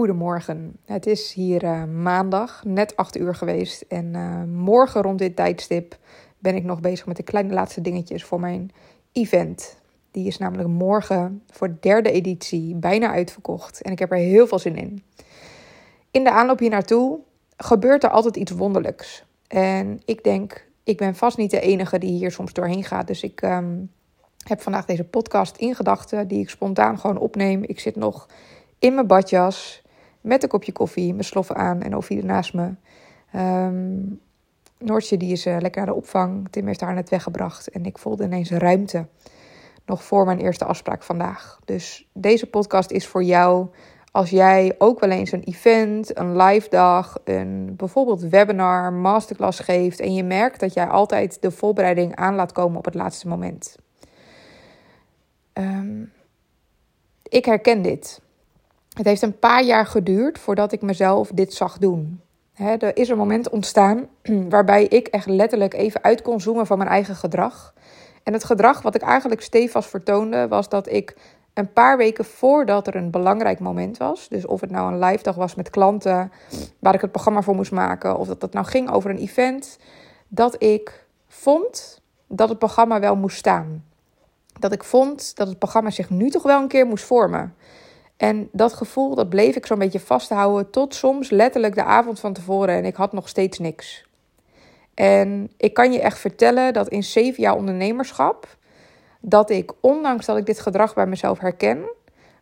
Goedemorgen. Het is hier uh, maandag, net 8 uur geweest. En uh, morgen rond dit tijdstip ben ik nog bezig met de kleine laatste dingetjes voor mijn event. Die is namelijk morgen voor de derde editie bijna uitverkocht. En ik heb er heel veel zin in. In de aanloop hier naartoe gebeurt er altijd iets wonderlijks. En ik denk, ik ben vast niet de enige die hier soms doorheen gaat. Dus ik um, heb vandaag deze podcast in gedachten die ik spontaan gewoon opneem. Ik zit nog in mijn badjas met een kopje koffie, mijn sloffen aan en Ophide naast me. Um, Noortje die is uh, lekker naar de opvang. Tim heeft haar net weggebracht en ik voelde ineens ruimte. Nog voor mijn eerste afspraak vandaag. Dus deze podcast is voor jou als jij ook wel eens een event, een live dag, een bijvoorbeeld webinar, masterclass geeft en je merkt dat jij altijd de voorbereiding aan laat komen op het laatste moment. Um, ik herken dit. Het heeft een paar jaar geduurd voordat ik mezelf dit zag doen. er is een moment ontstaan waarbij ik echt letterlijk even uit kon zoomen van mijn eigen gedrag. En het gedrag wat ik eigenlijk stevast vertoonde, was dat ik een paar weken voordat er een belangrijk moment was, dus of het nou een live dag was met klanten waar ik het programma voor moest maken, of dat het nou ging over een event, dat ik vond dat het programma wel moest staan. Dat ik vond dat het programma zich nu toch wel een keer moest vormen. En dat gevoel, dat bleef ik zo'n beetje vasthouden tot soms letterlijk de avond van tevoren en ik had nog steeds niks. En ik kan je echt vertellen dat in zeven jaar ondernemerschap, dat ik, ondanks dat ik dit gedrag bij mezelf herken,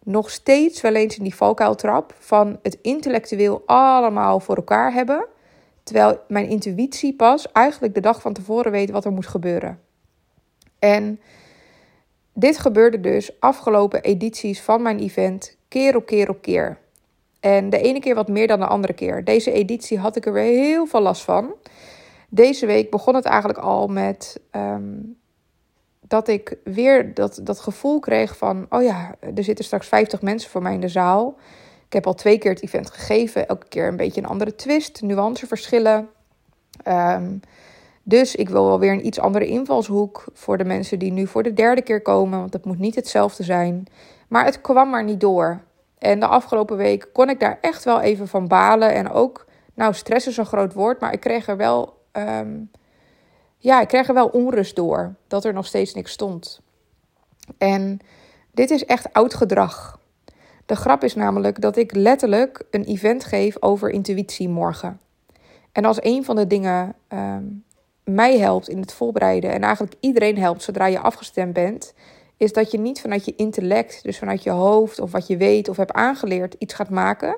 nog steeds wel eens in die valkuil trap van het intellectueel allemaal voor elkaar hebben, terwijl mijn intuïtie pas eigenlijk de dag van tevoren weet wat er moet gebeuren. En dit gebeurde dus afgelopen edities van mijn event keer op keer op keer. En de ene keer wat meer dan de andere keer. Deze editie had ik er weer heel veel last van. Deze week begon het eigenlijk al met ehm, dat ik weer dat, dat gevoel kreeg van: oh ja, er zitten straks 50 mensen voor mij in de zaal. Ik heb al twee keer het event gegeven, elke keer een beetje een andere twist, nuanceverschillen. Um, dus ik wil wel weer een iets andere invalshoek voor de mensen die nu voor de derde keer komen, want het moet niet hetzelfde zijn. Maar het kwam maar niet door. En de afgelopen week kon ik daar echt wel even van balen. En ook, nou, stress is een groot woord, maar ik kreeg er wel, ehm, ja, ik kreeg er wel onrust door dat er nog steeds niks stond. En dit is echt oud gedrag. De grap is namelijk dat ik letterlijk een event geef over intuïtie morgen. En als een van de dingen ehm, mij helpt in het voorbereiden en eigenlijk iedereen helpt zodra je afgestemd bent, is dat je niet vanuit je intellect, dus vanuit je hoofd of wat je weet of hebt aangeleerd, iets gaat maken,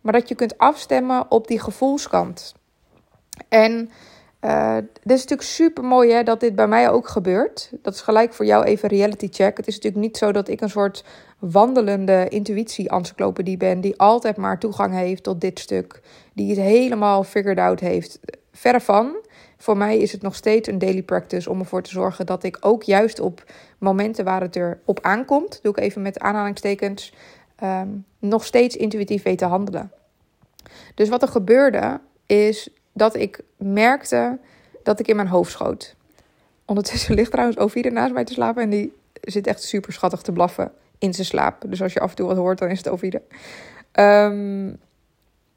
maar dat je kunt afstemmen op die gevoelskant. En uh, dit is natuurlijk super mooi hè, dat dit bij mij ook gebeurt. Dat is gelijk voor jou even reality check. Het is natuurlijk niet zo dat ik een soort wandelende intuïtie-encyclopedie ben, die altijd maar toegang heeft tot dit stuk, die het helemaal figured out heeft. Verre van. Voor mij is het nog steeds een daily practice om ervoor te zorgen dat ik ook juist op momenten waar het er op aankomt, doe ik even met aanhalingstekens, um, nog steeds intuïtief weet te handelen. Dus wat er gebeurde is dat ik merkte dat ik in mijn hoofd schoot. Ondertussen ligt trouwens Ovide naast mij te slapen en die zit echt super schattig te blaffen in zijn slaap. Dus als je af en toe wat hoort, dan is het Ovide. Um,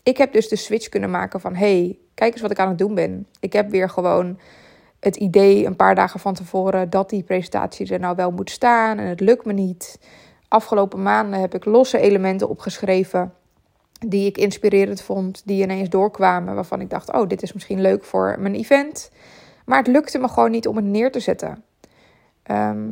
ik heb dus de switch kunnen maken van... hey, kijk eens wat ik aan het doen ben. Ik heb weer gewoon het idee een paar dagen van tevoren... dat die presentatie er nou wel moet staan en het lukt me niet. Afgelopen maanden heb ik losse elementen opgeschreven... die ik inspirerend vond, die ineens doorkwamen... waarvan ik dacht, oh, dit is misschien leuk voor mijn event. Maar het lukte me gewoon niet om het neer te zetten. Ehm,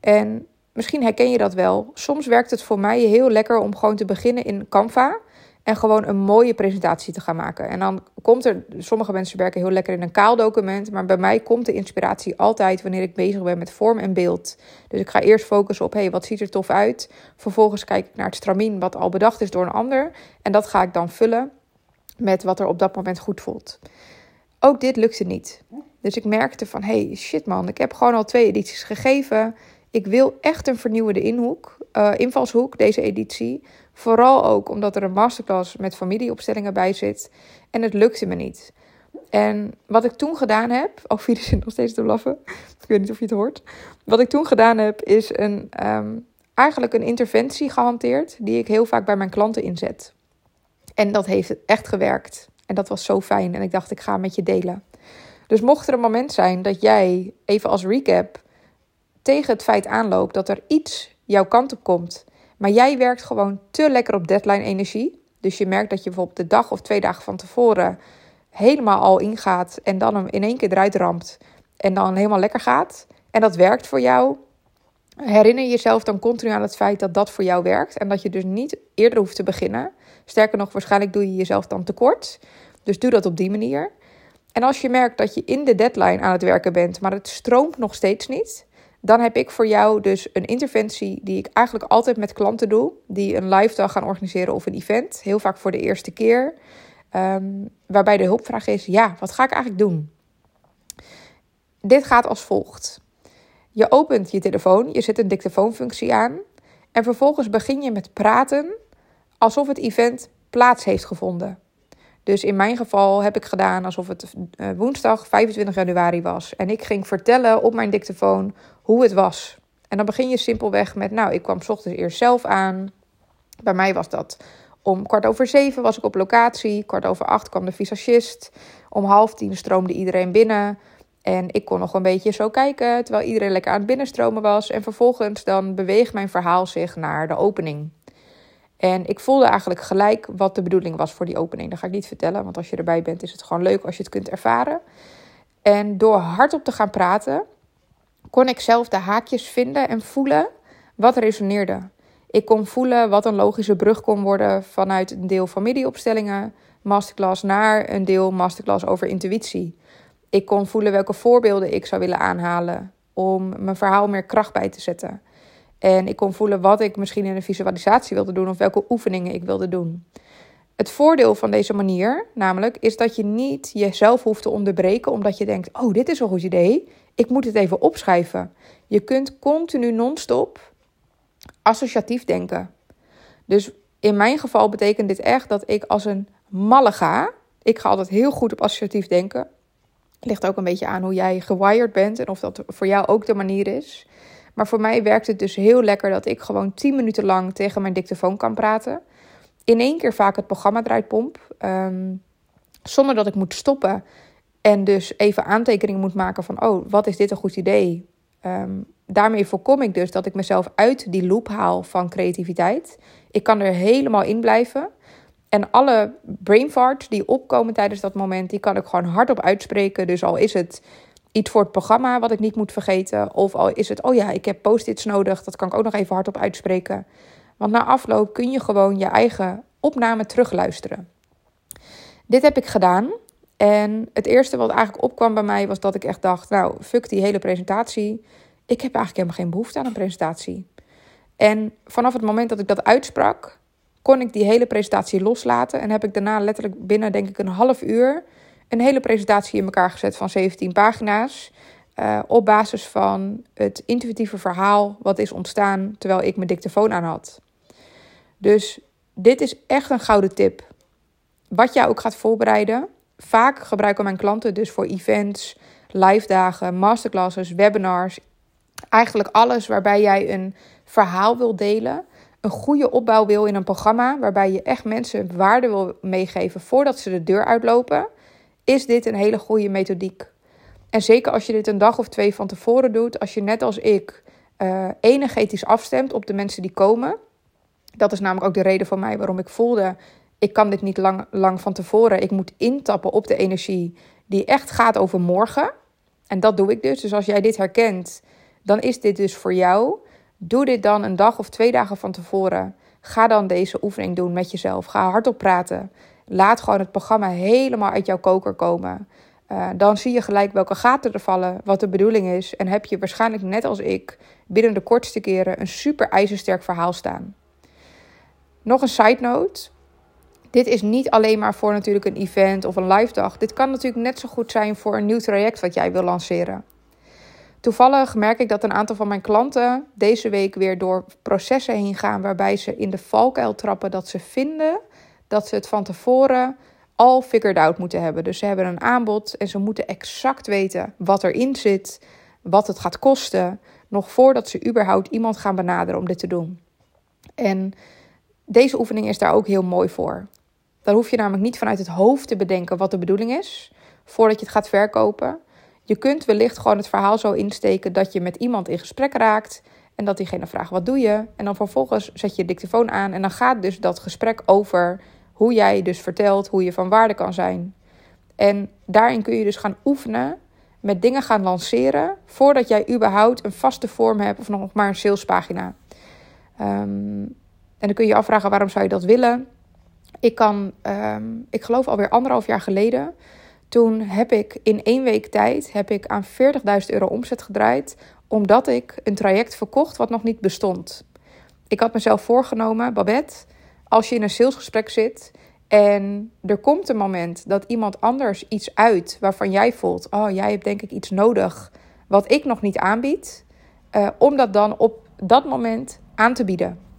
en misschien herken je dat wel. Soms werkt het voor mij heel lekker om gewoon te beginnen in Canva... En gewoon een mooie presentatie te gaan maken. En dan komt er, sommige mensen werken heel lekker in een kaal document. Maar bij mij komt de inspiratie altijd wanneer ik bezig ben met vorm en beeld. Dus ik ga eerst focussen op, hé, hey, wat ziet er tof uit? Vervolgens kijk ik naar het stramien wat al bedacht is door een ander. En dat ga ik dan vullen met wat er op dat moment goed voelt. Ook dit lukte niet. Dus ik merkte van, hey, shit man, ik heb gewoon al twee edities gegeven. Ik wil echt een vernieuwende inhoek, uh, invalshoek, deze editie. Vooral ook omdat er een masterclass met familieopstellingen bij zit. En het lukte me niet. En wat ik toen gedaan heb. Oh, Fiede zit nog steeds te blaffen. Ik weet niet of je het hoort. Wat ik toen gedaan heb, is een, um, eigenlijk een interventie gehanteerd. Die ik heel vaak bij mijn klanten inzet. En dat heeft echt gewerkt. En dat was zo fijn. En ik dacht, ik ga met je delen. Dus mocht er een moment zijn dat jij, even als recap, tegen het feit aanloopt dat er iets jouw kant op komt, maar jij werkt gewoon te lekker op deadline energie. Dus je merkt dat je bijvoorbeeld de dag of twee dagen van tevoren helemaal al ingaat en dan hem in één keer eruit ramt en dan helemaal lekker gaat. En dat werkt voor jou. Herinner jezelf dan continu aan het feit dat dat voor jou werkt en dat je dus niet eerder hoeft te beginnen. Sterker nog, waarschijnlijk doe je jezelf dan tekort. Dus doe dat op die manier. En als je merkt dat je in de deadline aan het werken bent, maar het stroomt nog steeds niet, dan heb ik voor jou dus een interventie die ik eigenlijk altijd met klanten doe, die een live dag gaan organiseren of een event, heel vaak voor de eerste keer, ehm, waarbij de hulpvraag is: ja, wat ga ik eigenlijk doen? Dit gaat als volgt. Je opent je telefoon, je zet een dictafoonfunctie aan en vervolgens begin je met praten alsof het event plaats heeft gevonden. Dus in mijn geval heb ik gedaan alsof het uh, woensdag 25 januari was. En ik ging vertellen op mijn dictafoon hoe het was. En dan begin je simpelweg met, nou, ik kwam ochtends eerst zelf aan. Bij mij was dat om kwart over zeven was ik op locatie. Kwart over acht kwam de visagist. Om half tien stroomde iedereen binnen. En ik kon nog een beetje zo kijken terwijl iedereen lekker aan het binnenstromen was. En vervolgens dan beweegt mijn verhaal zich naar de opening. En ik voelde eigenlijk gelijk wat de bedoeling was voor die opening. Dat ga ik niet vertellen, want als je erbij bent is het gewoon leuk als je het kunt ervaren. En door hardop te gaan praten, kon ik zelf de haakjes vinden en voelen wat resoneerde. Ik kon voelen wat een logische brug kon worden vanuit een deel familieopstellingen, masterclass, naar een deel masterclass over intuïtie. Ik kon voelen welke voorbeelden ik zou willen aanhalen om mijn verhaal meer kracht bij te zetten. En ik kon voelen wat ik misschien in een visualisatie wilde doen of welke oefeningen ik wilde doen. Het voordeel van deze manier, namelijk, is dat je niet jezelf hoeft te onderbreken omdat je denkt: Oh, dit is een goed idee. Ik moet het even opschrijven. Je kunt continu non-stop associatief denken. Dus in mijn geval betekent dit echt dat ik als een malle ga. Ik ga altijd heel goed op associatief denken. Ligt ook een beetje aan hoe jij gewired bent en of dat voor jou ook de manier is. Maar voor mij werkt het dus heel lekker dat ik gewoon 10 minuten lang tegen mijn dictafoon kan praten. In één keer vaak het programma draait pomp. Ehm, zonder dat ik moet stoppen. En dus even aantekeningen moet maken van, oh, wat is dit een goed idee? Ehm, daarmee voorkom ik dus dat ik mezelf uit die loop haal van creativiteit. Ik kan er helemaal in blijven. En alle brain farts die opkomen tijdens dat moment, die kan ik gewoon hardop uitspreken. Dus al is het iets voor het programma wat ik niet moet vergeten. Of al is het, oh ja, ik heb post-its nodig. Dat kan ik ook nog even hardop uitspreken. Want na afloop kun je gewoon je eigen opname terugluisteren. Dit heb ik gedaan. En het eerste wat eigenlijk opkwam bij mij was dat ik echt dacht: Nou, fuck die hele presentatie. Ik heb eigenlijk helemaal geen behoefte aan een presentatie. En vanaf het moment dat ik dat uitsprak, kon ik die hele presentatie loslaten. En heb ik daarna letterlijk binnen, denk ik, een half uur een hele presentatie in elkaar gezet van 17 pagina's. Uh, op basis van het intuïtieve verhaal wat is ontstaan terwijl ik mijn dictafoon aan had. Dus dit is echt een gouden tip. Wat jij ook gaat voorbereiden. Vaak gebruiken mijn klanten dus voor events, live dagen, masterclasses, webinars. Eigenlijk alles waarbij jij een verhaal wil delen. Een goede opbouw wil in een programma waarbij je echt mensen waarde wil meegeven voordat ze de deur uitlopen is dit een hele goede methodiek. En zeker als je dit een dag of twee van tevoren doet, als je net als ik uh, energetisch afstemt op de mensen die komen. Dat is namelijk ook de reden voor mij waarom ik voelde, ik kan dit niet lang, lang van tevoren. Ik moet intappen op de energie die echt gaat over morgen. En dat doe ik dus. Dus als jij dit herkent, dan is dit dus voor jou. Doe dit dan een dag of twee dagen van tevoren. Ga dan deze oefening doen met jezelf. Ga hardop praten. Laat gewoon het programma helemaal uit jouw koker komen. Uh, dan zie je gelijk welke gaten er vallen, wat de bedoeling is. En heb je waarschijnlijk net als ik binnen de kortste keren een super ijzersterk verhaal staan. Nog een side note. Dit is niet alleen maar voor natuurlijk een event of een live dag. Dit kan natuurlijk net zo goed zijn voor een nieuw traject wat jij wil lanceren. Toevallig merk ik dat een aantal van mijn klanten deze week weer door processen heen gaan waarbij ze in de valkuil trappen dat ze vinden dat ze het van tevoren al figured out moeten hebben. Dus ze hebben een aanbod en ze moeten exact weten wat erin zit, wat het gaat kosten, nog voordat ze überhaupt iemand gaan benaderen om dit te doen. En deze oefening is daar ook heel mooi voor. Dan hoef je namelijk niet vanuit het hoofd te bedenken wat de bedoeling is voordat je het gaat verkopen. Je kunt wellicht gewoon het verhaal zo insteken dat je met iemand in gesprek raakt en dat diegene vraagt: wat doe je? En dan vervolgens zet je je dictafoon aan en dan gaat dus dat gesprek over hoe jij dus vertelt hoe je van waarde kan zijn. En daarin kun je dus gaan oefenen met dingen gaan lanceren voordat jij überhaupt een vaste vorm hebt of nog maar een salespagina. Um, en dan kun je je afvragen waarom zou je dat willen. Ik kan, um, ik geloof alweer anderhalf jaar geleden, toen heb ik in één week tijd heb ik aan 40.000 euro omzet gedraaid, omdat ik een traject verkocht wat nog niet bestond. Ik had mezelf voorgenomen, Babette, als je in een salesgesprek zit en er komt een moment dat iemand anders iets uit waarvan jij voelt: oh, jij hebt denk ik iets nodig wat ik nog niet aanbied, uh, om dat dan op dat moment aan te bieden.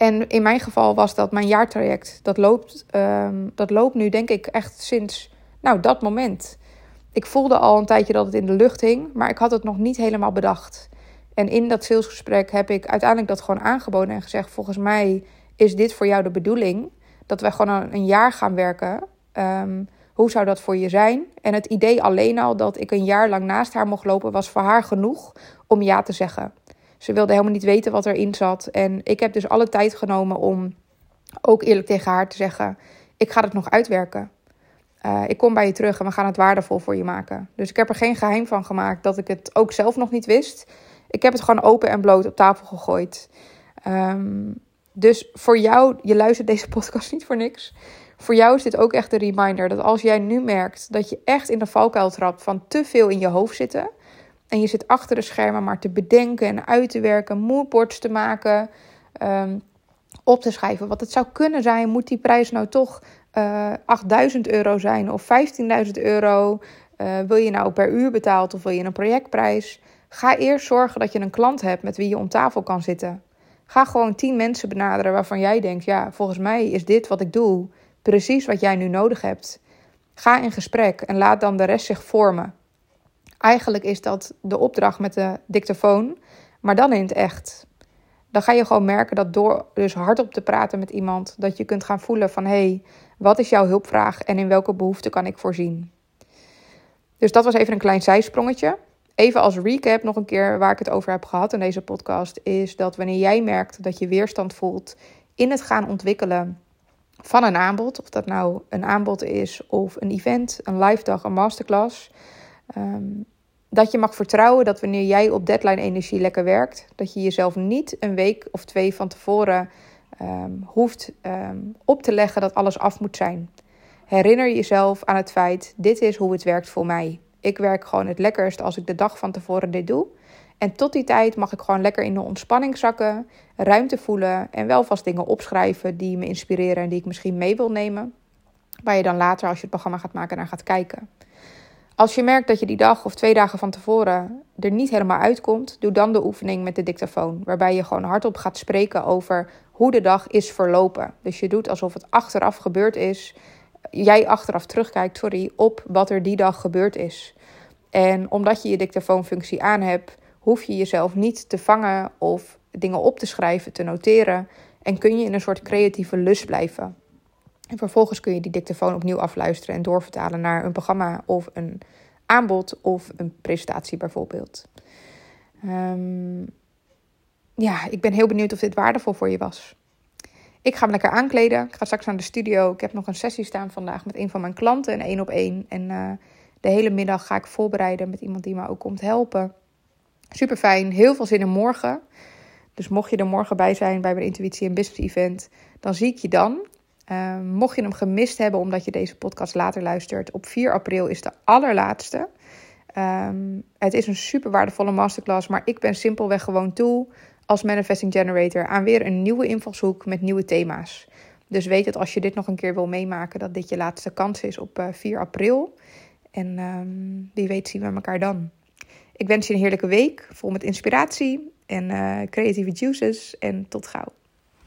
En in mijn geval was dat mijn jaartraject. Dat loopt, um, dat loopt nu denk ik echt sinds nou, dat moment. Ik voelde al een tijdje dat het in de lucht hing, maar ik had het nog niet helemaal bedacht. En in dat salesgesprek heb ik uiteindelijk dat gewoon aangeboden en gezegd: Volgens mij is dit voor jou de bedoeling dat wij gewoon een, jaar gaan werken. Um, hoe zou dat voor je zijn? En het idee alleen al dat ik een jaar lang naast haar mocht lopen, was voor haar genoeg om ja te zeggen. Ze wilde helemaal niet weten wat erin zat. En ik heb dus alle tijd genomen om ook eerlijk tegen haar te zeggen: Ik ga het nog uitwerken. Uh, ik kom bij je terug en we gaan het waardevol voor je maken. Dus ik heb er geen geheim van gemaakt dat ik het ook zelf nog niet wist. Ik heb het gewoon open en bloot op tafel gegooid. Um, dus voor jou, je luistert deze podcast niet voor niks. Voor jou is dit ook echt een reminder dat als jij nu merkt dat je echt in de valkuil trapt van te veel in je hoofd zitten. En je zit achter de schermen maar te bedenken en uit te werken, moodboards te maken, um, op te schrijven wat het zou kunnen zijn. Moet die prijs nou toch uh, eh, 8000 euro zijn of 15.000 euro? Uh, wil je nou per uur betaald of wil je een projectprijs? Ga eerst zorgen dat je een klant hebt met wie je om tafel kan zitten. Ga gewoon 10 mensen benaderen waarvan jij denkt: ja, volgens mij is dit wat ik doe precies wat jij nu nodig hebt. Ga in gesprek en laat dan de rest zich vormen. Eigenlijk is dat de opdracht met de dictafoon, maar dan in het echt. Dan ga je gewoon merken dat door dus hardop te praten met iemand, dat je kunt gaan voelen van hé, hey, wat is jouw hulpvraag en in welke behoefte kan ik voorzien? Dus dat was even een klein zijsprongetje. Even als recap nog een keer waar ik het over heb gehad in deze podcast, is dat wanneer jij merkt dat je weerstand voelt in het gaan ontwikkelen van een aanbod, of dat nou een aanbod is of een event, een live dag, een masterclass, ehm, dat je mag vertrouwen dat wanneer jij op deadline energie lekker werkt, dat je jezelf niet een week of twee van tevoren um, hoeft um, op te leggen dat alles af moet zijn. Herinner jezelf aan het feit: dit is hoe het werkt voor mij. Ik werk gewoon het lekkerst als ik de dag van tevoren dit doe. En tot die tijd mag ik gewoon lekker in de ontspanning zakken, ruimte voelen en wel vast dingen opschrijven die me inspireren en die ik misschien mee wil nemen. Waar je dan later, als je het programma gaat maken, naar gaat kijken. Als je merkt dat je die dag of twee dagen van tevoren er niet helemaal uitkomt, doe dan de oefening met de dictafoon. Waarbij je gewoon hardop gaat spreken over hoe de dag is verlopen. Dus je doet alsof het achteraf gebeurd is. Jij achteraf terugkijkt, sorry, op wat er die dag gebeurd is. En omdat je je dictafoonfunctie aan hebt, hoef je jezelf niet te vangen of dingen op te schrijven, te noteren. En kun je in een soort creatieve lust blijven. En vervolgens kun je die dictafoon opnieuw afluisteren en doorvertalen naar een programma of een aanbod of een presentatie bijvoorbeeld. Um, ja, ik ben heel benieuwd of dit waardevol voor je was. Ik ga me lekker aankleden. Ik ga straks naar de studio. Ik heb nog een sessie staan vandaag met een van mijn klanten, een één op één. En uh, de hele middag ga ik voorbereiden met iemand die me ook komt helpen. Super fijn, heel veel zin in morgen. Dus mocht je er morgen bij zijn bij mijn Intuïtie en Business Event, dan zie ik je dan. Uh, mocht je hem gemist hebben omdat je deze podcast later luistert, op 4 april is de allerlaatste. Um, het is een super waardevolle masterclass, maar ik ben simpelweg gewoon toe als Manifesting Generator aan weer een nieuwe invalshoek met nieuwe thema's. Dus weet dat als je dit nog een keer wil meemaken, dat dit je laatste kans is op 4 uh, april. En um, wie weet zien we elkaar dan. Ik wens je een heerlijke week vol met inspiratie en uh, creatieve juices. En tot gauw.